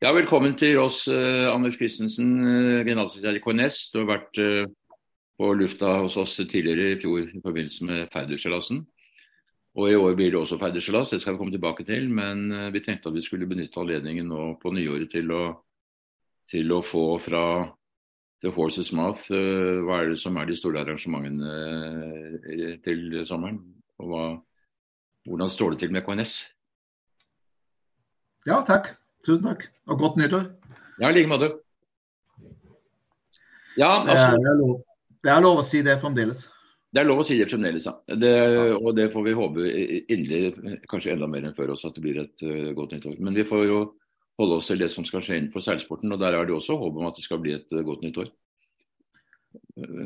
Ja, Velkommen til oss, eh, Anders Christensen, uh, generalsekretær i KNS. Du har vært eh, på lufta hos oss tidligere i fjor i forbindelse med Færderseilasen. Og i år blir det også Færderseilas, det skal vi komme tilbake til. Men vi tenkte at vi skulle benytte anledningen nå på nyåret til å, til å få fra The Horse's Mouth hva er det som er de store arrangementene til sommeren. Og hva, hvordan står det til med KNS? Ja, takk. Tusen takk. Og godt nyttår. Ja, i like måte. Ja, altså, det, er lov, det, er lov, å si det fremdeles. Det er lov å si det fremdeles, ja. Det, og det får vi håpe inderlig, kanskje enda mer enn før også, at det blir et uh, godt nyttår. Men vi får jo holde oss til det som skal skje innenfor seilsporten, og der er det også håp om at det skal bli et uh, godt nyttår.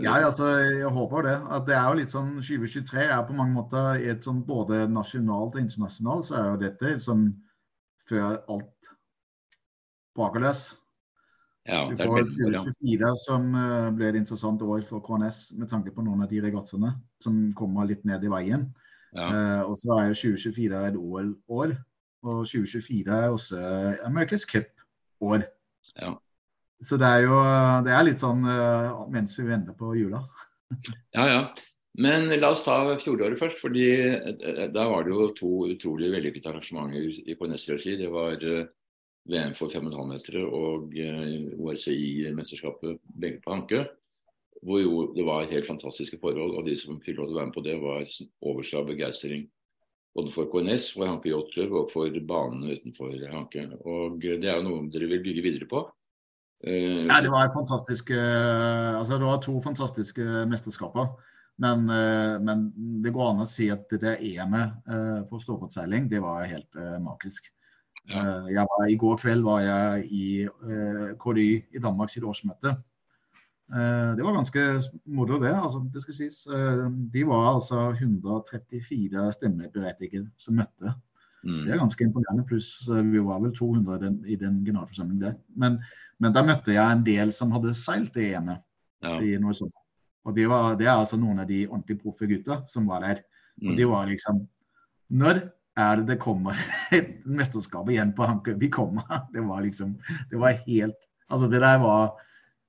Ja, altså, jeg håper det. At det er jo litt sånn 2023 er på mange måter et sånn både nasjonalt og internasjonalt, så er jo dette sånn før alt brakeløs. Ja, du får 2024 som eh, blir et interessant år for KNS med tanke på noen av de regattaene som kommer litt ned i veien. Ja. Uh, og så er jo 2024 et OL-år, og 2024 er også America's Cup-år. Ja. Så det er jo det er litt sånn uh, mens vi venter på jula. ja, ja. Men la oss ta fjoråret først. fordi Da var det jo to utrolig vellykkede arrangementer i KNS-regi. Det var VM for 5,5 meter og eh, ORCI-mesterskapet begge på Hanke. Hvor jo det var helt fantastiske forhold, og de som fikk lov til å være med på det, var overstra begeistring. Både for KNS, for Hanke Yachtklubb og for banene utenfor Hanke. Og det er jo noe dere vil bygge videre på. Uh, ja, det var, fantastisk, uh, altså det var to fantastiske mesterskaper. Men, men, det går an å si at det EM-et for ståbåtseiling, det var helt magisk. Ja. Eh, var, I går kveld var jeg i eh, KDY i Danmark sitt årsmøte. Eh, det var ganske moro, det. altså det skal sies. De var altså 134 stemmeberettigede som møtte. Mm. Det er ganske imponerende. Pluss vi var vel 200 den, i den generalforsamlingen der. Men, men der møtte jeg en del som hadde seilt det ene ja. i noe sånt. Og det, var, det, er altså noen av de ordentlig proffe gutta som var der. Mm. Og de var liksom Når er det det kommer mesterskapet igjen på Hanke? Vi kommer. Det var liksom Det var helt Altså, det der var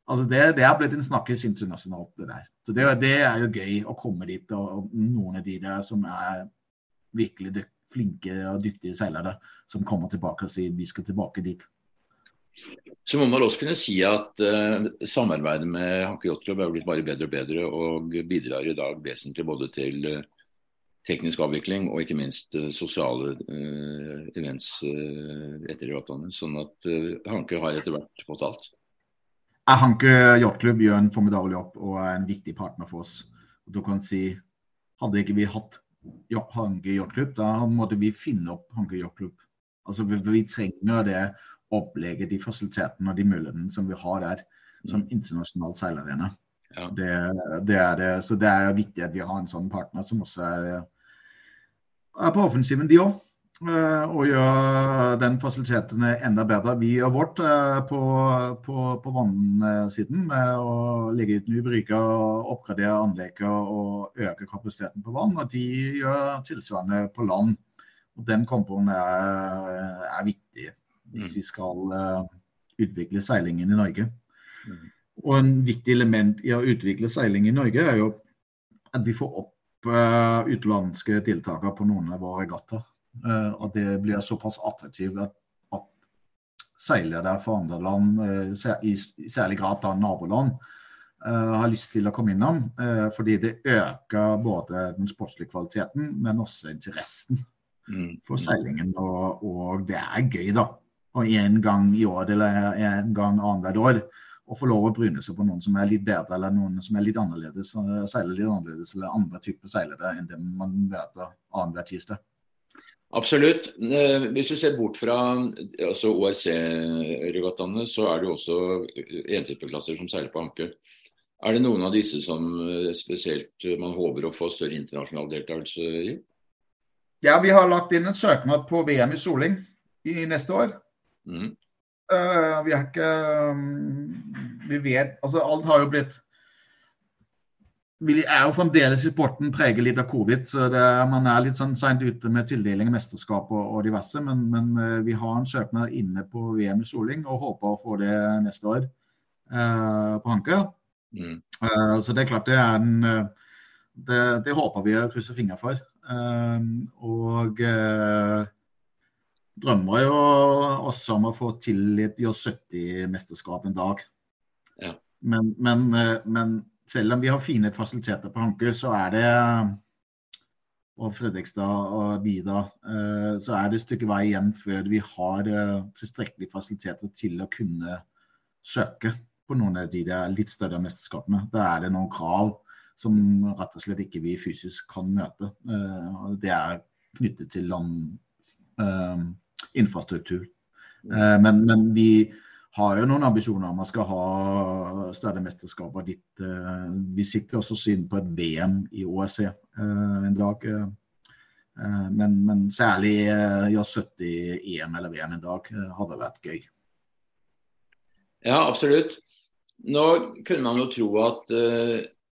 Altså, det, det er blitt en snakkes internasjonalt, det der. Så det, det, er jo gøy å komme dit, og, noen av de der som er virkelig flinke og dyktige seilere, som kommer tilbake og sier vi skal tilbake dit. Så må man også kunne si at uh, samarbeidet med Hanke Yacht er blitt bare bedre og bedre, og bidrar i dag vesentlig både til uh, teknisk avvikling og ikke minst uh, sosiale uh, events uh, etter regattaene. Sånn at Hanke har etter hvert fått alt. Hanke yachtklubb gjør en formidabel jobb og er en viktig partner for oss. Du kan si, Hadde ikke vi hatt Hanke yachtklubb, da måtte vi finne opp Hanke yachtklubb. Altså, vi, vi, trenger det opplegget, de fasilitetene og de mulighetene som vi har der som mm. internasjonal seilerarena. Ja. Det, det, er det. Så det er viktig at vi har en sånn partner som også er er på offensiven, de òg. Eh, og gjør den fasiliteten enda bedre. Vi gjør vårt eh, på, på, på vannsiden med å legge ut nye bryger, oppgradere anlegget og øke kapasiteten på vann. Og de gjør tilsvarende på land. Og Den komponen er, er viktig hvis mm. vi skal uh, utvikle seilingen i Norge. Mm. Og En viktig element i å utvikle seiling i Norge er jo at vi får opp utenlandske deltakere på noen av våre regattaer. Uh, og det blir såpass attraktivt at, at seilere fra andre land, uh, i, særlig grad da naboland, har lyst til å komme innom. fordi det øker både den sportslige kvaliteten, men også interessen mm. for seilingen. Og, og, det er gøy, da. Og en gang i år eller en gang annethvert år å få lov å bryne seg på noen som er litt bedre, eller noen som er litt annerledes, eh, seiler litt annerledes, eller andre typer seilere enn det man møter annenhver tirsdag. Absolutt. Eh, hvis du ser bort fra altså ORC-regattaene, så er det jo også entypeklasser som seiler på anke. Er det noen av disse som eh, spesielt man håper å få større internasjonal deltakelse i? Ja, vi har lagt inn en søknad på VM i soling i neste år. Mm. Uh, vi er ikke um, Vi vet Altså, alt har jo blitt vi er jo fremdeles i sporten preget litt av covid. så det, Man er litt sånn seint ute med tildeling av mesterskap og, og, diverse. Men, men, uh, vi har en søknad inne på VM i soling og håper å få det neste år uh, på Hanker. Mm. Så det er klart det er en det, det håper vi å krysse fingre for. Og drømmer jo også om å få til et J70-mesterskap en dag. Ja. Men, men, men selv om vi har fine fasiliteter på Hanke, så er det og Fredrikstad og Bida, eh, så er det et stykke vei igjen før vi har eh, tilstrekkelige fasiliteter til å kunne søke på noen av de litt større mesterskapene. Da er det noen krav som rett og slett ikke vi fysisk kan møte. Eh, det er knyttet til land, infrastruktur. Men, men vi, har jo noen ambisjoner om man skal ha større mesterskaper dit. Eh, vi sitter også syn på et VM i OSC eh, en dag. Eh, men, men særlig ja, 70 EM eller VM en dag hadde vært gøy. Ja, absolutt. Nå kunne man jo tro at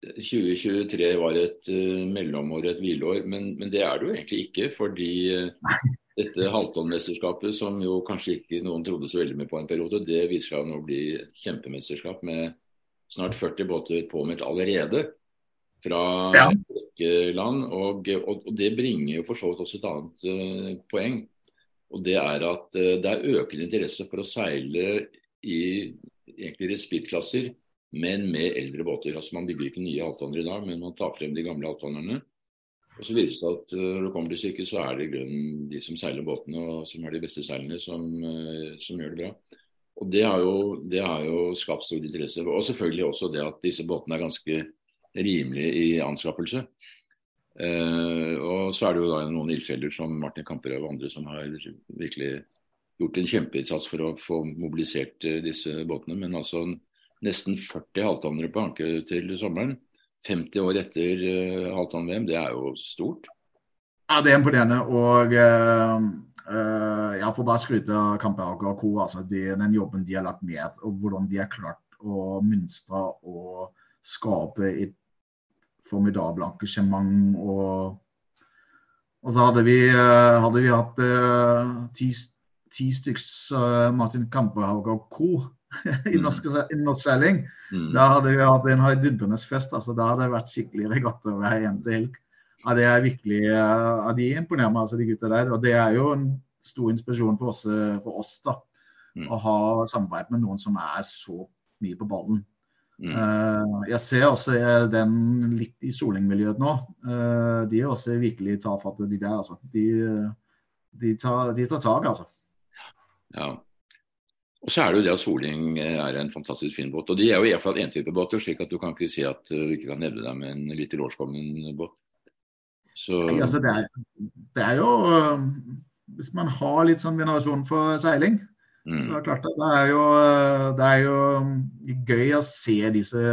2023 var et mellomår, et hvileår, men, men, det er det jo egentlig ikke. Fordi dette halvtonnmesterskapet, som jo kanskje ikke noen trodde så veldig mye på en periode, det viser seg å nå bli et kjempemesterskap med snart 40 båter påmeldt allerede fra ja. land. Og, og, og, det bringer jo for så vidt også et annet uh, poeng. Og det er at uh, det er økende interesse for å seile i egentlig respittklasser, men med eldre båter. Altså Man bygger ikke nye halvtonner i dag, men man tar frem de gamle halvtonnerne. Og så viser det seg at eh, når det kommer til stykket, så er det i grunnen de som seiler båtene og som har de beste seilene, som, eh, som gjør det bra. Og det har, jo, det har, jo, skapt stor interesse. Og selvfølgelig også det at disse båtene er ganske rimelige i anskaffelse. Eh, og så er det jo da noen ildfeller som Martin Kamperød og andre som har virkelig gjort en kjempeinnsats for å få mobilisert eh, disse båtene. Men altså nesten 40 halvtonnere på anke til sommeren. 50 år etter uh, halvtonn-VM, det er jo stort. Ja, det er imponerende. Og uh, jeg får bare skryte av Kampberg og co. Altså, de, den jobben de har lagt ned, og hvordan de har klart å mønstre og skape et formidabelt engasjement. Og, og, så hadde vi, hadde vi hatt ti, ti stykker Martin Kampehager og co i mm. norsk, i norsk seiling. Mm. Da hadde vi hatt en heidundrende fest. altså Da hadde det vært skikkelig regatta hver eneste helg. Ja, det er virkelig, ja, De imponerer meg, altså, de gutta der. Og det er jo en stor inspirasjon for oss, for oss da, mm. å ha samarbeid med noen som er så mye på ballen. Mm. Uh, jeg ser også den litt i solingmiljøet nå. Uh, de er også virkelig tafatt, de der. altså. De, de, tar, de tar tak, altså. Ja. Og så er det jo det at Soling eh, er en fantastisk fin båt. Og de er jo i hvert fall båter, slik at du kan ikke si at eh, du ikke kan nevne deg med en litt tilårskommen båt. Så... Altså, det, er, det, er, jo eh, Hvis man har litt sånn venerasjon for seiling, mm. så er det klart at det er, jo, det er jo gøy å se disse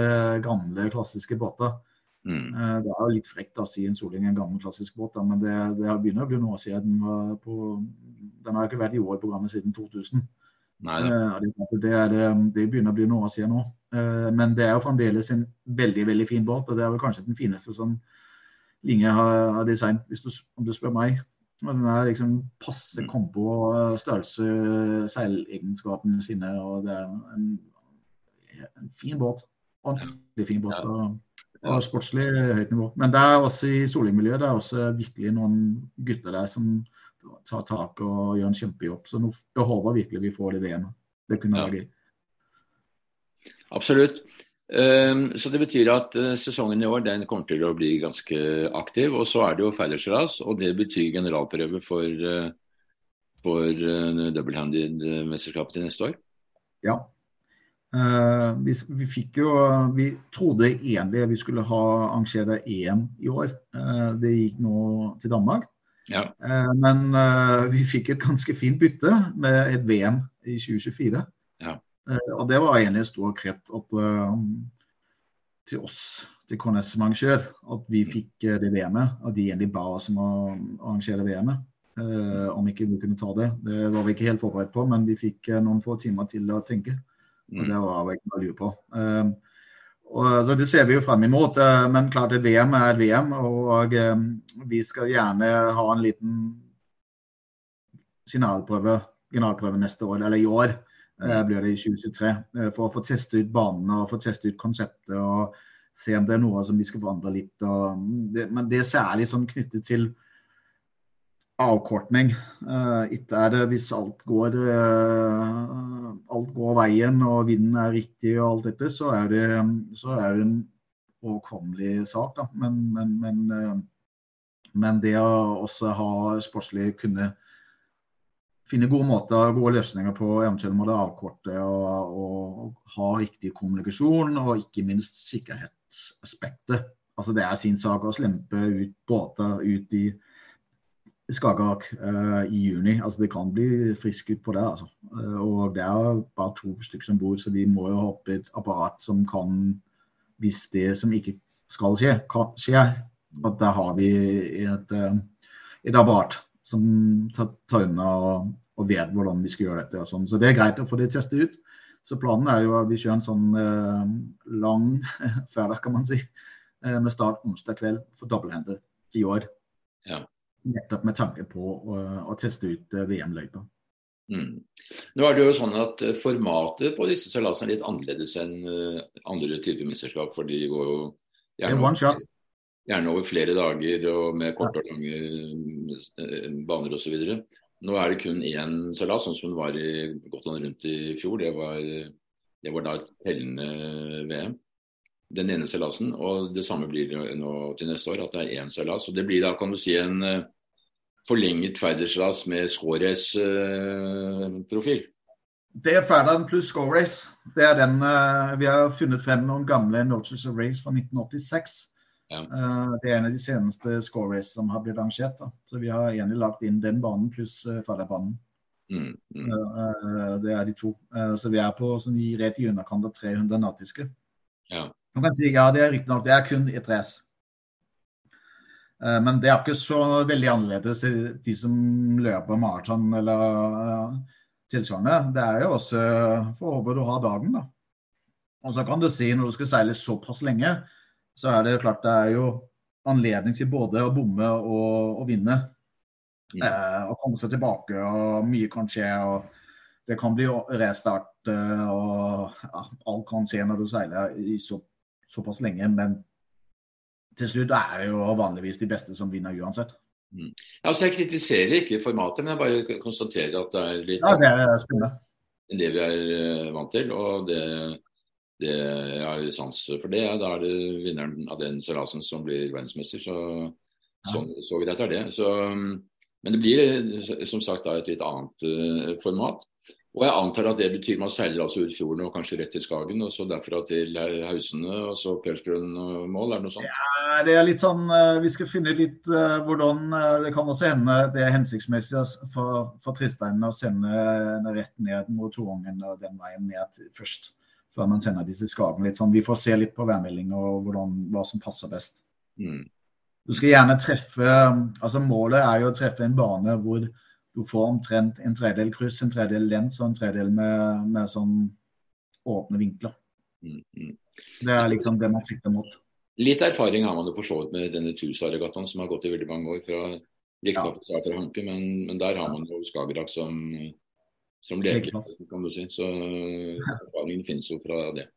gamle, klassiske båter. Mm. Det er jo litt frekt å si en Soling en gammel, klassisk båt, men det, det begynner å bli noe siden. På, den har ikke vært i OL-programmet siden 2000. Uh, det, er, det, begynner å bli noe å si nå. Uh, men det er jo fremdeles en veldig veldig fin båt. og Det er vel kanskje den fineste som Linge har, designet, hvis du, om du spør meg. Og den er liksom passe mm. kompo og størrelse, seilegenskapene sine. og Det er en, en fin båt. Ordentlig fin båt. og, og sportslig høyt nivå. Men det er også i solingmiljøet det er også virkelig noen gutter der som ta tak og gjøre en kjempejobb. Så nå, jeg håper virkelig vi får det VM-et. Det kunne være gøy. Absolutt. Um, så det betyr at uh, sesongen i år den kommer til å bli ganske aktiv. Og så er det jo fellesras, og det betyr generalprøve for, uh, for double-handed-mesterskapet til neste år. Ja. Uh, vi, vi, fikk jo Vi trodde egentlig vi skulle ha arrangere EM i år. Det gikk nå til Danmark. Ja. Eh, men eh, vi fikk et ganske fint bytte med et VM i 2024. Ja. Eh, og det var egentlig en stor krett til oss, til KNS som arrangør, at vi fikk det VM-et. At de egentlig ba oss om å arrangere VM-et. om ikke vi kunne ta det. Det var vi ikke helt forberedt på, men vi fikk noen få timer til å tenke. Og mm. det var vi ikke noe å lure på. Og, så Det ser vi jo frem imot. Men klart det VM er VM, og vi skal gjerne ha en liten signalprøve, generalprøve neste år, eller i år blir det i 2023. For å få teste ut banene og få teste ut konseptet og se om det er noe som vi skal forandre litt. Det, men det er særlig sånn knyttet til avkortning. Uh, ikke er det hvis alt går, uh, alt går veien og vinden er riktig og alt dette, så er det, så er det en overkommelig sak. Da. Men, men, men, uh, men, det å også ha sportslig kunne finne gode måter, gode løsninger på eventuelt må det avkorte og, og, og ha riktig kommunikasjon og ikke minst sikkerhetsaspektet. Altså Det er sin sak å slempe ut båter ut i Skagerrak uh, i juni. Altså Det kan bli frisk ut på det. altså. Uh, og Det er bare to stykker som bor, så vi må jo ha opp et apparat som kan, hvis det som ikke skal skje, kan skje, at der har vi et, uh, et apparat som tar, tar unna og, og, vet hvordan vi skal gjøre dette. og sånn. Så det er greit å få det testet ut. Så planen er jo at vi kjører en sånn lang ferdag, kan man si, med start onsdag kveld for dobbelthender i år. Ja. Nettopp med tanke på å, å teste ut eh, VM-løypa. Mm. Nå er det jo sånn at eh, Formatet på disse seilasene er litt annerledes enn andre typer mesterskap. for de går jo gjerne gjerne over flere dager og med korte og lange baner osv. Nå er det kun én seilas, sånn som det var i Gotland rundt i fjor. Det var, det var da et tellende VM den ene seilasen. Og det samme blir det nå til neste år, at det er én seilas. Og det blir da, kan du si, en uh, forlenget ferderseilas med scorerace-profil. Uh, det er Ferdinand pluss score-race. Det er den uh, Vi har funnet frem noen gamle Notices of Race fra 1986. Ja. Uh, det er en av de seneste score-race som har blitt arrangert. Da. Så vi har egentlig lagt inn den banen pluss uh, Ferderbanen. Mm, mm. det er de to. så vi er på sånn, rett i underkant av 300 nautiske. Ja. Man kan si ja, det er riktignok det er kun et race. Eh, men det er ikke så veldig annerledes til de som løper maraton eller eh, tilsvarende. Det er jo også for å håpe du har dagen, da. Og så kan du si når du skal seile såpass lenge, så er det klart det er jo anledning til både å bomme og, og vinne. Ja. Eh, og komme seg tilbake, og mye kan skje. og Det kan bli restart, eh, og ja, alt kan skje når du seiler i så såpass lenge. Men til slutt er det jo vanligvis de beste som vinner uansett. Mm. Altså, jeg kritiserer ikke formatet, men jeg bare konstaterer at det er litt ja, det er spennende. enn det vi er uh, vant til. Og det, det jeg har sans for det. Da er det vinneren av den seilasen som blir verdensmester. Så, ja. sånn, så greit er det. Så, men det blir som sagt da, et litt annet uh, format. Og jeg antar at det betyr man seiler altså ut fjorden og kanskje rett til Skagen, og så derfra til Hausene og så Pelsgrunn mål, er det noe sånt? Ja, det er litt sånn eh, Vi skal finne litt uh, hvordan uh, Det kan også hende det er hensiktsmessig for, for Tristeinen å sende den rett ned mot Torangen og den veien ned først. Før man sender de til Skagen. litt sånn. Vi får se litt på værmelding og hvordan, hva som passer best. Mm. Du skal gjerne treffe altså Målet er jo å treffe en bane hvor du får omtrent en tredel kryss, en tredel lens og en tredel med, med sånn åpne vinkler. Mm, mm. Det er liksom det man sikter mot. Litt erfaring har man jo for så vidt med denne Tusa-regattaen som har gått i veldig mange år. fra Riktignok ja. fra Hanke, men, men, der har man jo Skagerrak som, som leker, kan du si. Så erfaringen finnes jo fra det.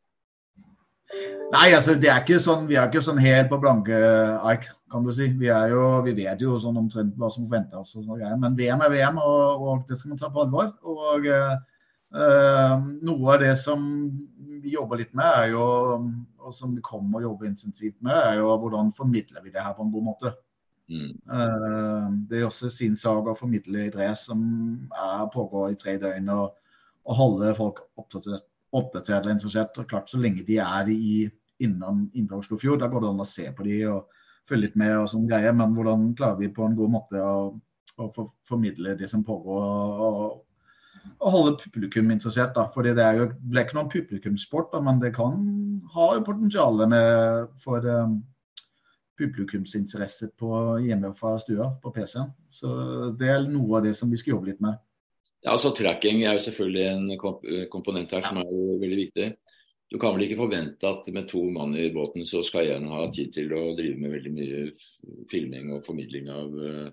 Nei, altså det er ikke sånn, vi er ikke sånn helt på blanke ark, kan du si. Vi, jo, vi vet jo sånn omtrent hva som forventer oss. Men VM er VM, og, og, det skal man ta på alvor. Og øh, noe av det som vi jobber litt med, er jo, og som vi kommer å jobbe intensivt med, er jo hvordan formidler vi det her på en god måte. Mm. Uh, det er også sin sak å formidle idrett som er, pågår i tre døgn, og, og holde folk opptatt oppdatert eller interessert. og klart Så lenge de er i, innom Indre Oslofjord, da går det an å se på de og følge litt med og sånn greier. Men hvordan klarer vi på en god måte å, å for, formidle det som pågår? og, og holde publikum interessert. da, fordi Det er jo, det ikke noen publikumssport, da, men det kan ha jo potensial for um, publikumsinteresse på hjemme fra stua på PC-en. Så Det er noe av det som vi skal jobbe litt med. Ja, altså Tracking er jo selvfølgelig en komponent her som er jo veldig viktig. du kan vel ikke forvente at med to mann i båten så skal en ha tid til å drive med veldig mye filming og formidling av, eh,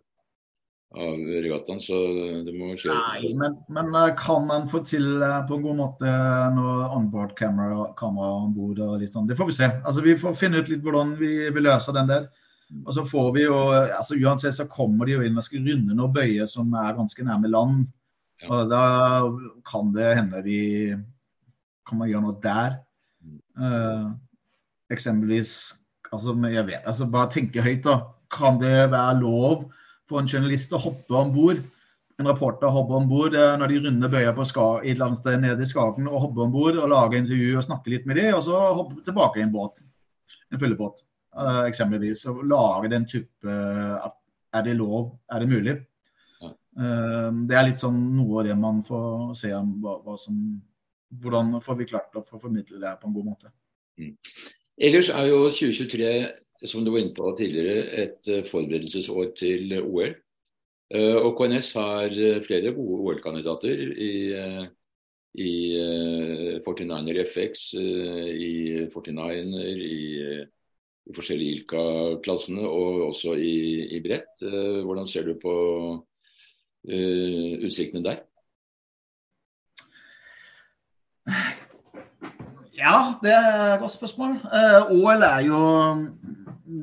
av regattaen. Så det må skje. Nei, men, men eh, kan man få til eh, på en god måte noe onboard kamera, kamera om bord og litt sånn? Det får vi se. Altså, vi får finne ut litt hvordan vi vi løser den der. Og så får vi jo, altså Uansett så kommer de jo inn og skal runde noen bøyer som er ganske nærme land. Ja. Og da kan det hende vi kan man gjøre noe der. Uh, eksempelvis altså, jeg vet, altså, Bare tenke høyt, da. Kan det være lov for en journalist å hoppe om bord? En reporter hoppe om bord uh, når de runder bøyer på ska, et eller annet sted nede i Skagen, og hoppe om bord og lage intervju og snakke litt med dem, og så hoppe tilbake i en båt. En fyllebåt, uh, eksempelvis. Og lage den type Er det lov? Er det mulig? Ja. det er litt sånn noe av det man får se hva, hva som hvordan får vi klart å formidle det her på en god måte. Mm. Ellers er jo 2023, som du var inne på tidligere, et eh, forberedelsesår til OL. Eh, og KNS har eh, flere gode OL-kandidater i, i 49er FX, i 49er, i, de forskjellige Ilka-klassene og også i, i brett. Hvordan ser du på utsiktene der? Ja, det er et godt spørsmål. Uh, OL er jo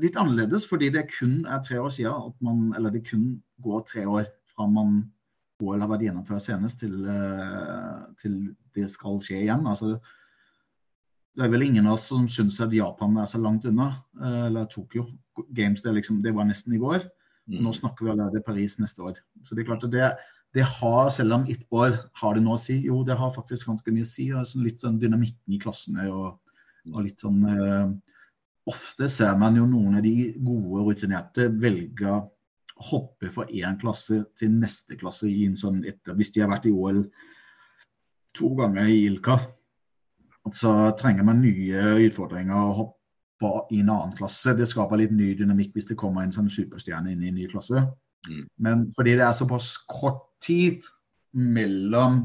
litt annerledes fordi det kun er tre år siden at man, eller det kun går tre år fra man OL har vært gjennomført senest til, uh, til det skal skje igjen. Altså, det er vel ingen av oss som syns at Japan er så langt unna. Eller Tokyo Games, det, liksom, det, var nesten i går. Mm. Nå snakker vi om Paris neste år. Så det er klart at det, det har, selv om ett år har det noe å si, jo det har faktisk ganske mye å si. Altså litt sånn dynamikken i klassene og, og litt sånn uh, Ofte ser man jo noen av de gode rutinerte velge å hoppe fra én klasse til neste klasse i en sånn etter, hvis de har vært i OL to ganger i Ilka. Så trenger man nye utfordringer å hoppe i en annen klasse. Det skaper litt ny dynamikk hvis det kommer en sånn superstjerne inn i en ny klasse. Mm. Men fordi det er såpass kort tid mellom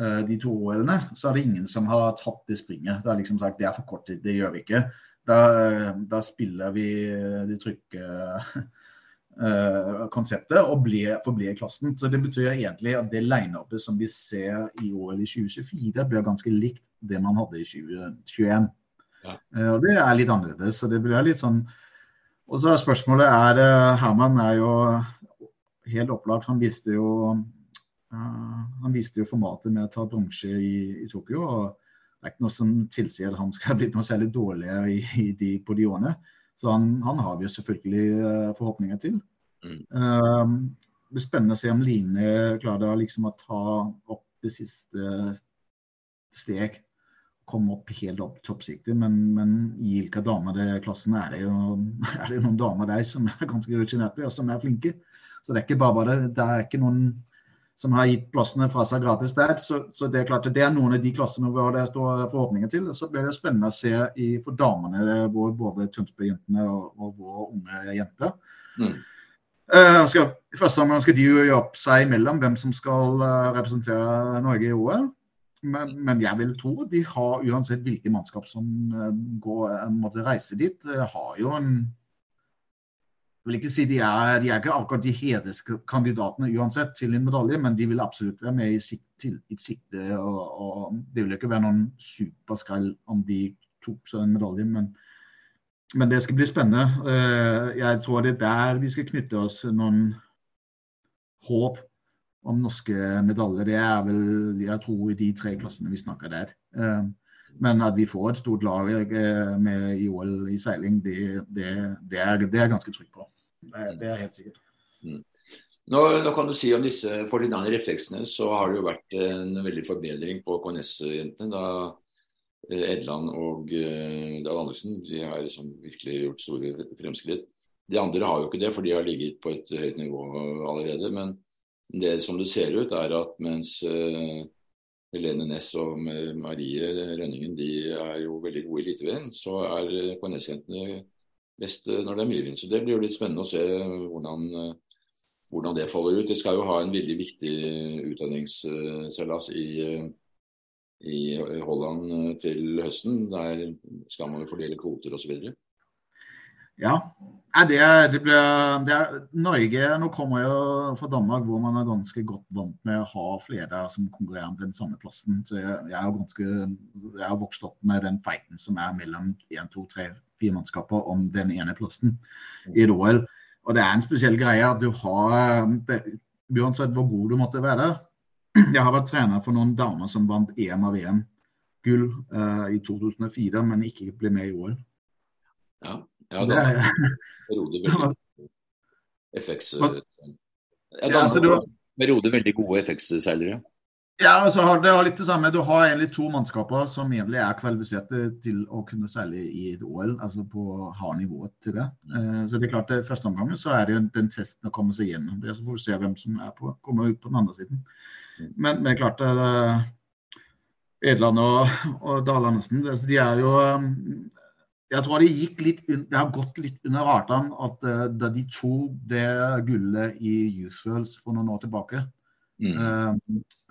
uh, de to OL-ene, så er det ingen som har tatt det springet. Det er liksom sagt det er for kort tid, det gjør vi ikke. Da, da spiller vi det trygge uh, konseptet og blir, forblir klassen. Så det betyr egentlig at det line-upet som vi ser i OL i 2024, blir ganske likt det man hadde i 2021. Ja. Uh, og det er litt annerledes. så det blir litt sånn og så er spørsmålet er eh, Herman er jo helt opplagt. Han viste jo, uh, han viste jo formatet med å ta bronse i, i, Tokyo. og Det er ikke noe som tilsier at han skal ha blitt noe særlig dårligere i, i de, på de årene. Så han, han har vi jo selvfølgelig forhåpninger til. Mm. Uh, det blir spennende å se om Line klarer liksom å ta opp det siste steg komme opp helt opp toppsiktet. Men, men i hvilke damer det klassen er det jo er det noen damer der som er ganske rutinerte og som er flinke. Så det er ikke bare bare det. er ikke noen som har gitt plassene fra seg gratis der. Så, så, det er klart at det er noen av de klassene hvor det står forhåpninger til. Så blir det spennende å se i, for damene, hvor både Tønsberg-jentene og, og våre unge jenter. Mm. Uh, skal, første omgang skal de jo gjøre opp seg imellom hvem som skal uh, representere Norge i OL. Men, men, jeg vil tro de har, uansett hvilke mannskap som uh, går, uh, måtte reise dit, uh, har jo en Jeg vil ikke si de er, de er ikke akkurat de hederskandidatene uansett til en medalje, men de vil absolutt være med i sikte. Og, og, det vil ikke være noen superskrell om de tok seg en medalje, men, men det skal bli spennende. jeg tror det er der vi skal knytte oss noen håp om norske medaljer. Det er vel jeg tror i de tre klassene vi snakker der. Eh, men at vi får et stort lag eh, med i OL i seiling, det, det, det, er, det jeg ganske trygg på. Det, er helt sikkert. Mm. Nå, nå, kan du si om disse 49 refleksene, så har det jo vært en veldig forbedring på KNS-jentene. da eh, Edland og uh, Dahl Andersen de har liksom virkelig gjort store fremskritt. De andre har jo ikke det, for de har ligget på et høyt nivå allerede. Men det som det ser ut, er at mens uh, Helene Næss og Marie Rønningen de er jo veldig gode i eliterenn, så er KNS-jentene best eh, når det er mye vind. Så det blir jo litt spennende å se hvordan, hvordan det faller ut. Det skal jo ha en veldig viktig utdanningsseilas i, i Holland til høsten. Der skal man jo fordele kvoter osv. Ja. Det er, det ble, det er, Norge Nå kommer jo fra Danmark, hvor man er ganske godt vant med å ha flere som konkurrerer om den samme plassen. Så jeg, har vokst opp med den feiten som er mellom 1, 2, 3, 4 mannskaper om den ene plassen i et OL. Og det er en spesiell greie at du har det, Uansett hvor god du måtte være. Jeg har vært trener for noen damer som vant EM av VM gull uh, i 2004, men ikke ble med i OL. Ja. Ja, da er Rode FX ja, da, ja, med Rode veldig gode FX-seilere. Ja, altså det har litt det samme. Du har egentlig to mannskaper som egentlig er kvalifiserte til å kunne seile i et OL, altså på har nivået til det. Uh, så det er klart i første omgang så er det jo den testen å komme seg gjennom. Det så får vi se hvem som er på, kommer ut på den andre siden. Men, men klart det er Edland og, og Dalandsen, de er jo jeg tror det, litt, det har gått litt under radaren at uh, da de tok det gullet i Youthfirls for noen år tilbake mm. uh,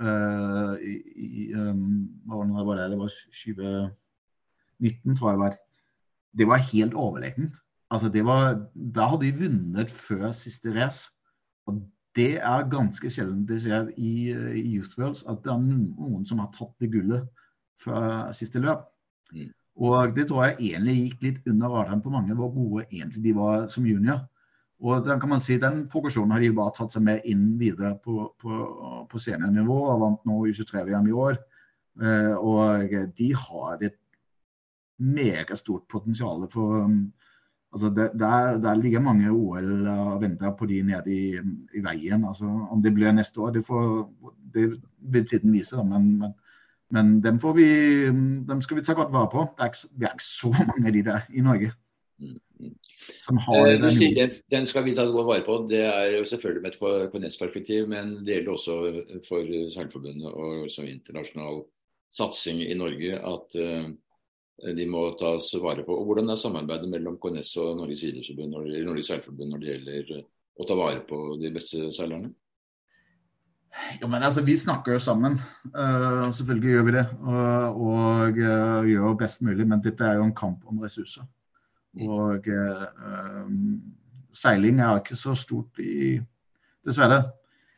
uh, i, um, Hva var det? Det var 2019, tror jeg det var. Det var helt overlegent. Altså, det var, da hadde de vunnet før siste race. Og det er ganske sjelden det skjer i, i Worlds at det er noen som har tatt det gullet før siste løp. Mm. Og det tror jeg egentlig gikk litt under radaren på mange, hvor gode egentlig de var som junior. Og den kan man si, den progresjonen har de bare tatt seg med inn videre på, på, på seniornivå. og Vant nå U23-VM i år. Eh, og de har et megastort potensial for um, altså det, der, der, ligger mange OL og venter på de nede i, i veien. Altså, om det blir neste år, det, får, det vil tiden vise. Da, men, men men dem, vi, dem, skal vi ta godt vare på. Det er ikke, det er ikke så mange av de der i Norge. Som har eh, den, den, den skal vi ta godt vare på. Det er jo selvfølgelig med et KNS-perspektiv, men det gjelder også for Seilforbundet og som internasjonal satsing i Norge at uh, de må tas vare på. Og Hvordan er samarbeidet mellom KNS og Norges idrettsforbund eller Norges Seilforbund når det gjelder å ta vare på de beste seilerne? Jo, men altså, Vi snakker jo sammen. Uh, selvfølgelig gjør vi det. Og, og uh, gjør best mulig. Men dette er jo en kamp om ressurser. Og uh, seiling er ikke så stort i dessverre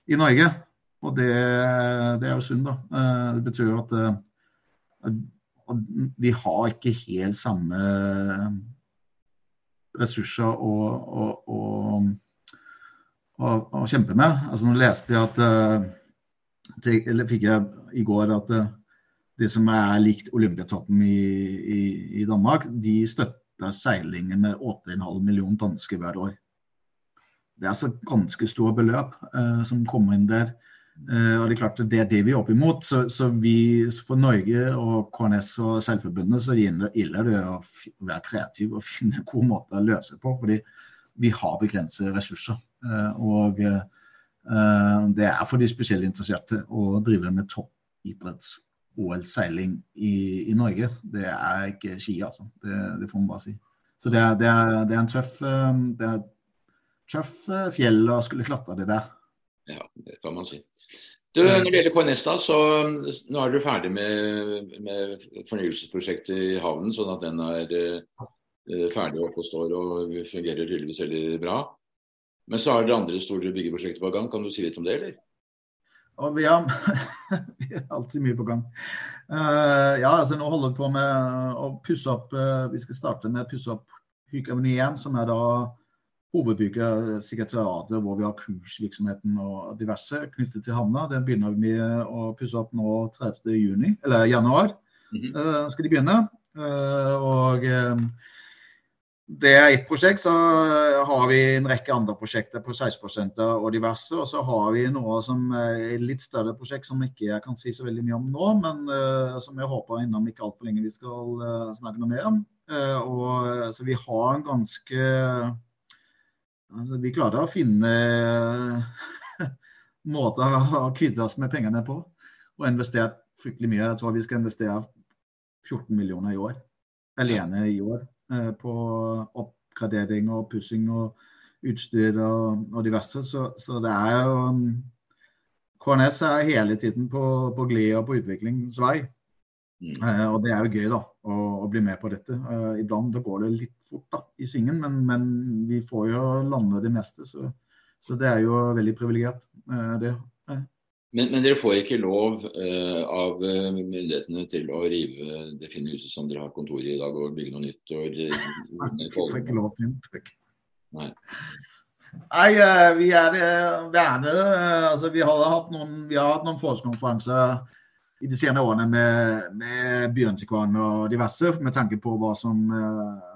i Norge. Og det, det er jo synd, da. det betyr jo at, at vi har ikke helt samme ressurser og, og, å å, å, kjempe med. Altså Nå leste jeg at uh, eller fikk jeg i går at uh, de som er likt Olympiatoppen i, i, i, Danmark, de støtter seilingen med 8,5 millioner dansker hver år. Det er altså ganske store beløp uh, som kommer inn der. Uh, og Det er klart det er det vi er opp imot. Så, så vi, for Norge og KNS og Seilforbundet så gjelder det å være kreativ og finne gode måter å løse på. fordi vi har begrensede ressurser. Eh, og eh, det er for de spesielt interesserte å drive med toppidretts- OL-seiling i, i, Norge. Det er ikke ski, altså. Det, det, får man bare si. Så det er, det er, det er en tøff, eh, det er tøff fjell å skulle klatre det der. Ja, det kan man si. Du, når det gjelder KNS, så nå er du ferdig med, med fornyelsesprosjektet i havnen, sånn at den er Eh, ferdig og står og fungerer tydeligvis veldig bra. Men så er det andre store byggeprosjekter på gang. Kan du si litt om det, eller? Og vi, har, vi alltid mye på gang. Uh, ja, altså Nå holder vi på med å pusse opp uh, Vi skal starte med å pusse opp Hykavenien, som er da hovedbygget, sekretariatet, hvor vi har kursvirksomheten og diverse knyttet til havna. Den begynner vi med å pusse opp nå 30. Juni, eller januar. Mm -hmm. uh, skal de begynne. og det er ett prosjekt. Så har vi en rekke andre prosjekter på 16% og diverse. Og så har vi noe som er litt større prosjekt som ikke jeg kan si så veldig mye om nå, men uh, som jeg håper innom ikke altfor lenge vi skal uh, snakke noe mer om. Uh, og, så vi har en ganske altså, Vi klarer å finne måter å kvitte oss med pengene på. Og investert fryktelig mye. Jeg tror vi skal investere 14 millioner i år. Alene i år. Eh, på oppgradering og pussing og utstyr og, og diverse. Så, så, det er jo um, KNS er hele tiden på, på glid og på utviklingsvei. Mm. Eh, og det er jo gøy da, å, å bli med på dette. Eh, iblant går det litt fort da, i svingen, men, men, vi får jo lande det meste. Så, så det er jo veldig privilegert. eh, det. Men, men, dere får ikke lov av myndighetene til å rive det fine huset som dere har kontor i i dag, og bygge noe nytt? Og, Nei, vi får ikke lov til det. Nei. Nei, vi er gjerne altså, vi, har hatt noen, vi har hatt noen forskerkonferanser i de senere årene med, med Bjørnsekvann og diverse, med tanke på hva som eh,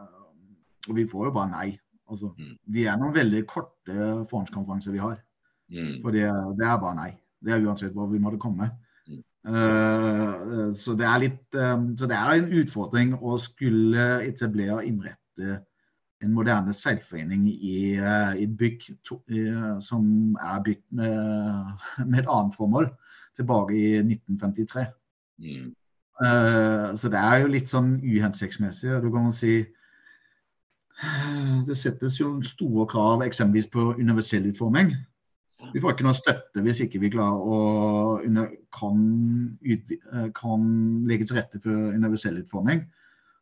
Og vi får jo bare nei. Altså, mm. Det er noen veldig korte forhåndskonferanser vi har. Mm. For det, det, er bare nei. Det er uansett hvor vi måtte komme. Mm. Uh, så, det er litt, um, så det er en utfordring å skulle etablere og innrette en moderne seilforening i, uh, i bygg to, uh, som er bygd med, med et annet formål tilbake i 1953. Mm. Så det er jo litt sånn uhensiktsmessig. Du kan si Det settes jo store krav eksempelvis på universell utforming. Vi får ikke noe støtte hvis ikke vi klarer å kan, eh, kan legge til rette for universell utforming.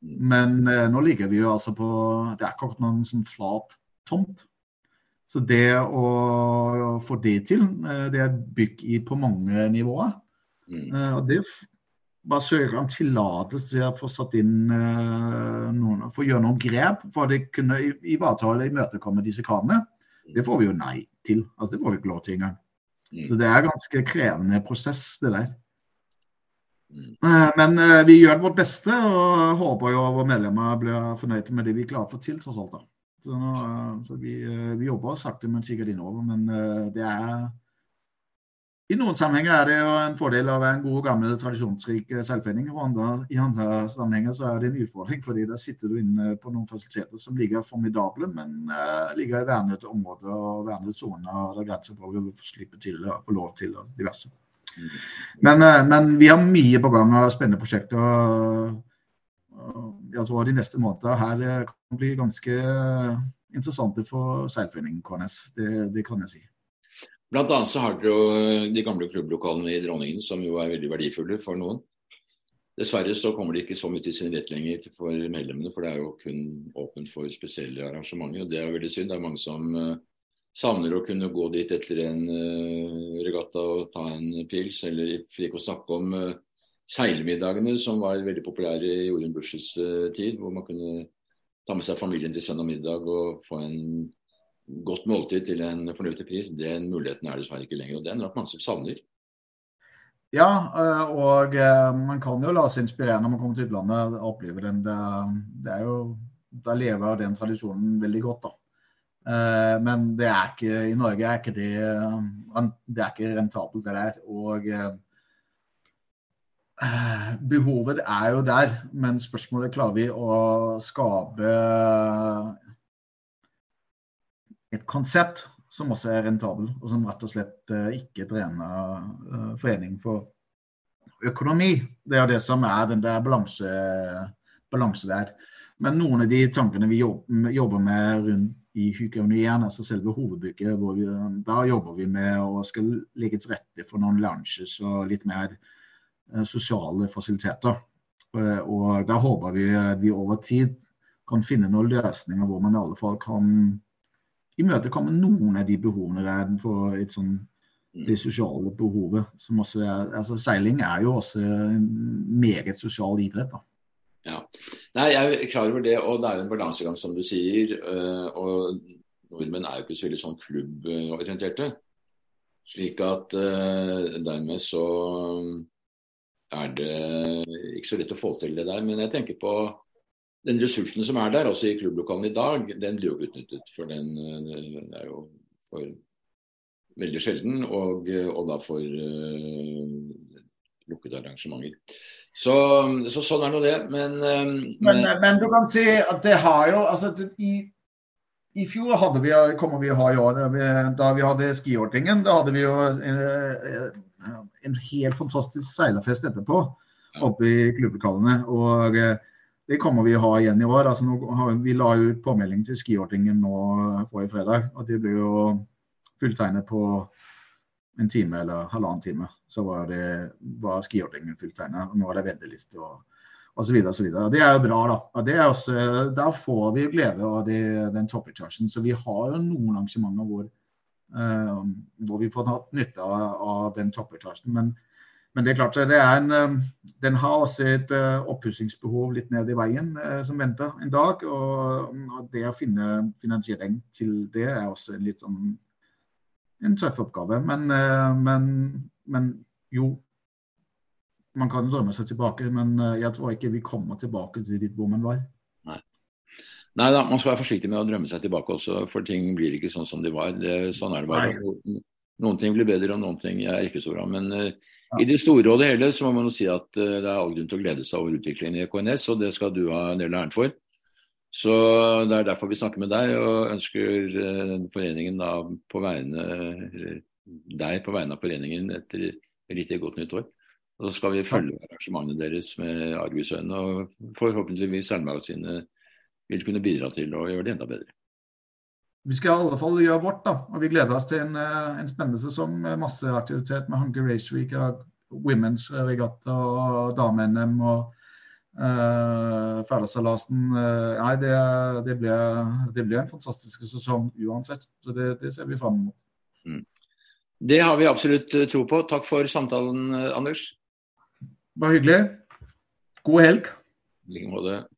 Men eh, nå ligger vi jo altså på Det er ikke noen sånn flat tomt. Så det å få det til, eh, det er bygg i på mange nivåer. Mm. Eh, og det bare søker om tillatelse til å få satt inn eh, noen, for å gjøre noen grep for å kunne ivareta eller imøtekomme disse kravene. Det får vi jo nei til. Altså, det får vi ikke lov til engang. Mm. Så det er en ganske krevende prosess, det der. Mm. Uh, men uh, vi gjør vårt beste og håper jo våre medlemmer blir fornøyd med det vi klarer å få til, tross alt. da. Så, nå, så vi, eh, vi, jobber sakte, men sikkert innover. Men eh, det er I noen sammenhenger er det jo en fordel være en god, gammel, tradisjonsrik eh, selvforening. Og andre, i andre sammenhenger så er det en utfordring, fordi der sitter du inne på noen fasiliteter som ligger formidable, men uh, ligger i vernede områder og vernede soner. der er grenser for å slippe til og få lov til og diverse. Men, uh, men, vi har mye på gang av spennende prosjekter. Og, jeg tror de neste månedene her kan bli ganske interessante for seilforeningen KNS. Det, det, kan jeg si. Blant annet så har dere jo eh, de gamle klubblokalene i Dronningen, som jo er veldig verdifulle for noen. Dessverre så kommer de ikke så mye til sin rett lenger for medlemmene, for det er jo kun åpent for spesielle arrangementer. og Det er veldig synd. Det er mange som uh, savner å kunne gå dit etter en uh, regatta og ta en pils, eller for ikke å snakke om seilmiddagene som var veldig populære i Jorunn Bushes uh, tid, hvor man kunne ta med seg familien til søndag middag og få en godt måltid til en fornuftig pris. Den muligheten er dessverre ikke lenger, og den er nok mange savner. Ja, eh, og eh, man kan jo la seg inspirere når man kommer til utlandet og opplever den. Det, det er jo, Da lever den tradisjonen veldig godt, da. Men det er ikke, i Norge er ikke det, det er ikke rentabelt, det der. Og Eh, behovet er jo der, men spørsmålet klarer vi å skape et konsept som også er rentabel, og som rett og slett eh, ikke drener foreningen forening for økonomi. Det er det som er den der balanse, balanse der. Men noen av de tankene vi jobber med rundt i Hykeonien, altså selve hovedbygget, hvor vi, da jobber vi med å skal legge til rette for noen lounges og litt mer Eh, sosiale fasiliteter. Eh, og Da håper vi at vi over tid kan finne noen løsninger hvor man i alle fall kan imøtekomme noen av de behovene der for et sånn mm. det sosiale behovet. som også er, altså Seiling er jo også en meget sosial idrett. da. Ja, Nei, Jeg er klar over det, og det er jo en balansegang, som du sier. Eh, og Nordmenn er jo ikke så veldig sånn klubborienterte. Slik at dermed så er det ikke så lett å få til det der. Men jeg tenker på den ressursen som er der, også i klubblokalene i dag, den blir jo utnyttet. For den, den er jo for veldig sjelden, og, og da for uh, lukkede arrangementer. Så, så, sånn er nå det. Men, uh, men, men, du kan si at det har jo altså, i, i fjor hadde vi, kommer vi å ha i år, da vi hadde skiortingen, da hadde vi jo en, en helt fantastisk seilerfest etterpå oppe i klubblokalene. Og eh, det kommer vi å ha igjen i år. Altså, har, vi la ut påmelding til skiordningen nå forrige fredag. og det ble jo fulltegnet på en time eller halvannen time. så var, det, var skiordningen fulltegna. Nå er det venteliste og osv. Det er jo bra, da. Også, der får vi glede av det, den topprechargen. Så vi har noen arrangementer hvor, uh, hvor vi får hatt nytte av, av den topprechargen. Men, men, det er klart, det er en, den har også et uh, oppussingsbehov litt ned i veien uh, som venter en dag. Og det å finne finansiering til det er også en litt sånn en tøff oppgave. Men, men, men jo, man kan drømme seg tilbake, men eh, jeg tror ikke vi kommer tilbake til dit hvor man var. Nei. Nei da, man skal være forsiktig med å drømme seg tilbake også, for ting blir ikke sånn som de var. Det, sånn er det bare. Nei. Noen ting blir bedre, og noen ting er ikke så bra. Men uh. I det store og det hele så må man jo si at uh, det er all grunn til å glede seg over utviklingen i KNS, og det skal du ha en del av æren for. Så Det er derfor vi snakker med deg og ønsker uh, foreningen da på vegne, deg på vegne av foreningen et riktig godt nytt år. Så skal vi følge arrangementet deres med argusøyne, og forhåpentligvis Seilmagasinet vil kunne bidra til å gjøre det enda bedre. Vi skal i alle fall gjøre vårt, da. Og vi gleder oss til en, eh, en spennende sesong med masse aktivitet med Hunker Race Week og Women's regatta og dame-NM og uh, Færdersalasen. Uh, nei, det, det, blir, det, blir, en fantastisk sesong uansett. Så det, det ser vi fram mot. Mm. Det har vi absolutt tro på. Takk for samtalen, Anders var hyggelig. God helg. I like måte.